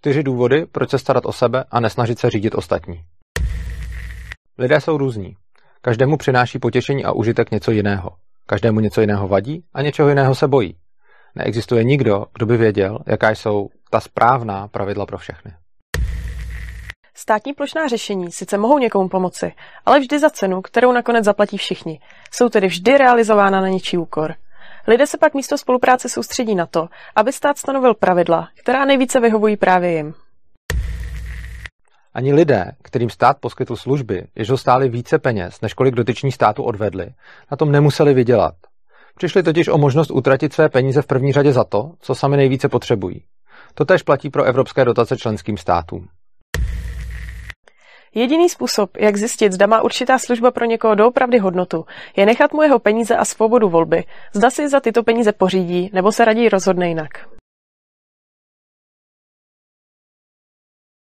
Čtyři důvody, proč se starat o sebe a nesnažit se řídit ostatní. Lidé jsou různí. Každému přináší potěšení a užitek něco jiného. Každému něco jiného vadí a něčeho jiného se bojí. Neexistuje nikdo, kdo by věděl, jaká jsou ta správná pravidla pro všechny. Státní plošná řešení sice mohou někomu pomoci, ale vždy za cenu, kterou nakonec zaplatí všichni. Jsou tedy vždy realizována na něčí úkor. Lidé se pak místo spolupráce soustředí na to, aby stát stanovil pravidla, která nejvíce vyhovují právě jim. Ani lidé, kterým stát poskytl služby, jež ho stály více peněz, než kolik dotyční státu odvedli, na tom nemuseli vydělat. Přišli totiž o možnost utratit své peníze v první řadě za to, co sami nejvíce potřebují. To tež platí pro evropské dotace členským státům. Jediný způsob, jak zjistit, zda má určitá služba pro někoho doopravdy hodnotu, je nechat mu jeho peníze a svobodu volby, zda si za tyto peníze pořídí nebo se raději rozhodne jinak.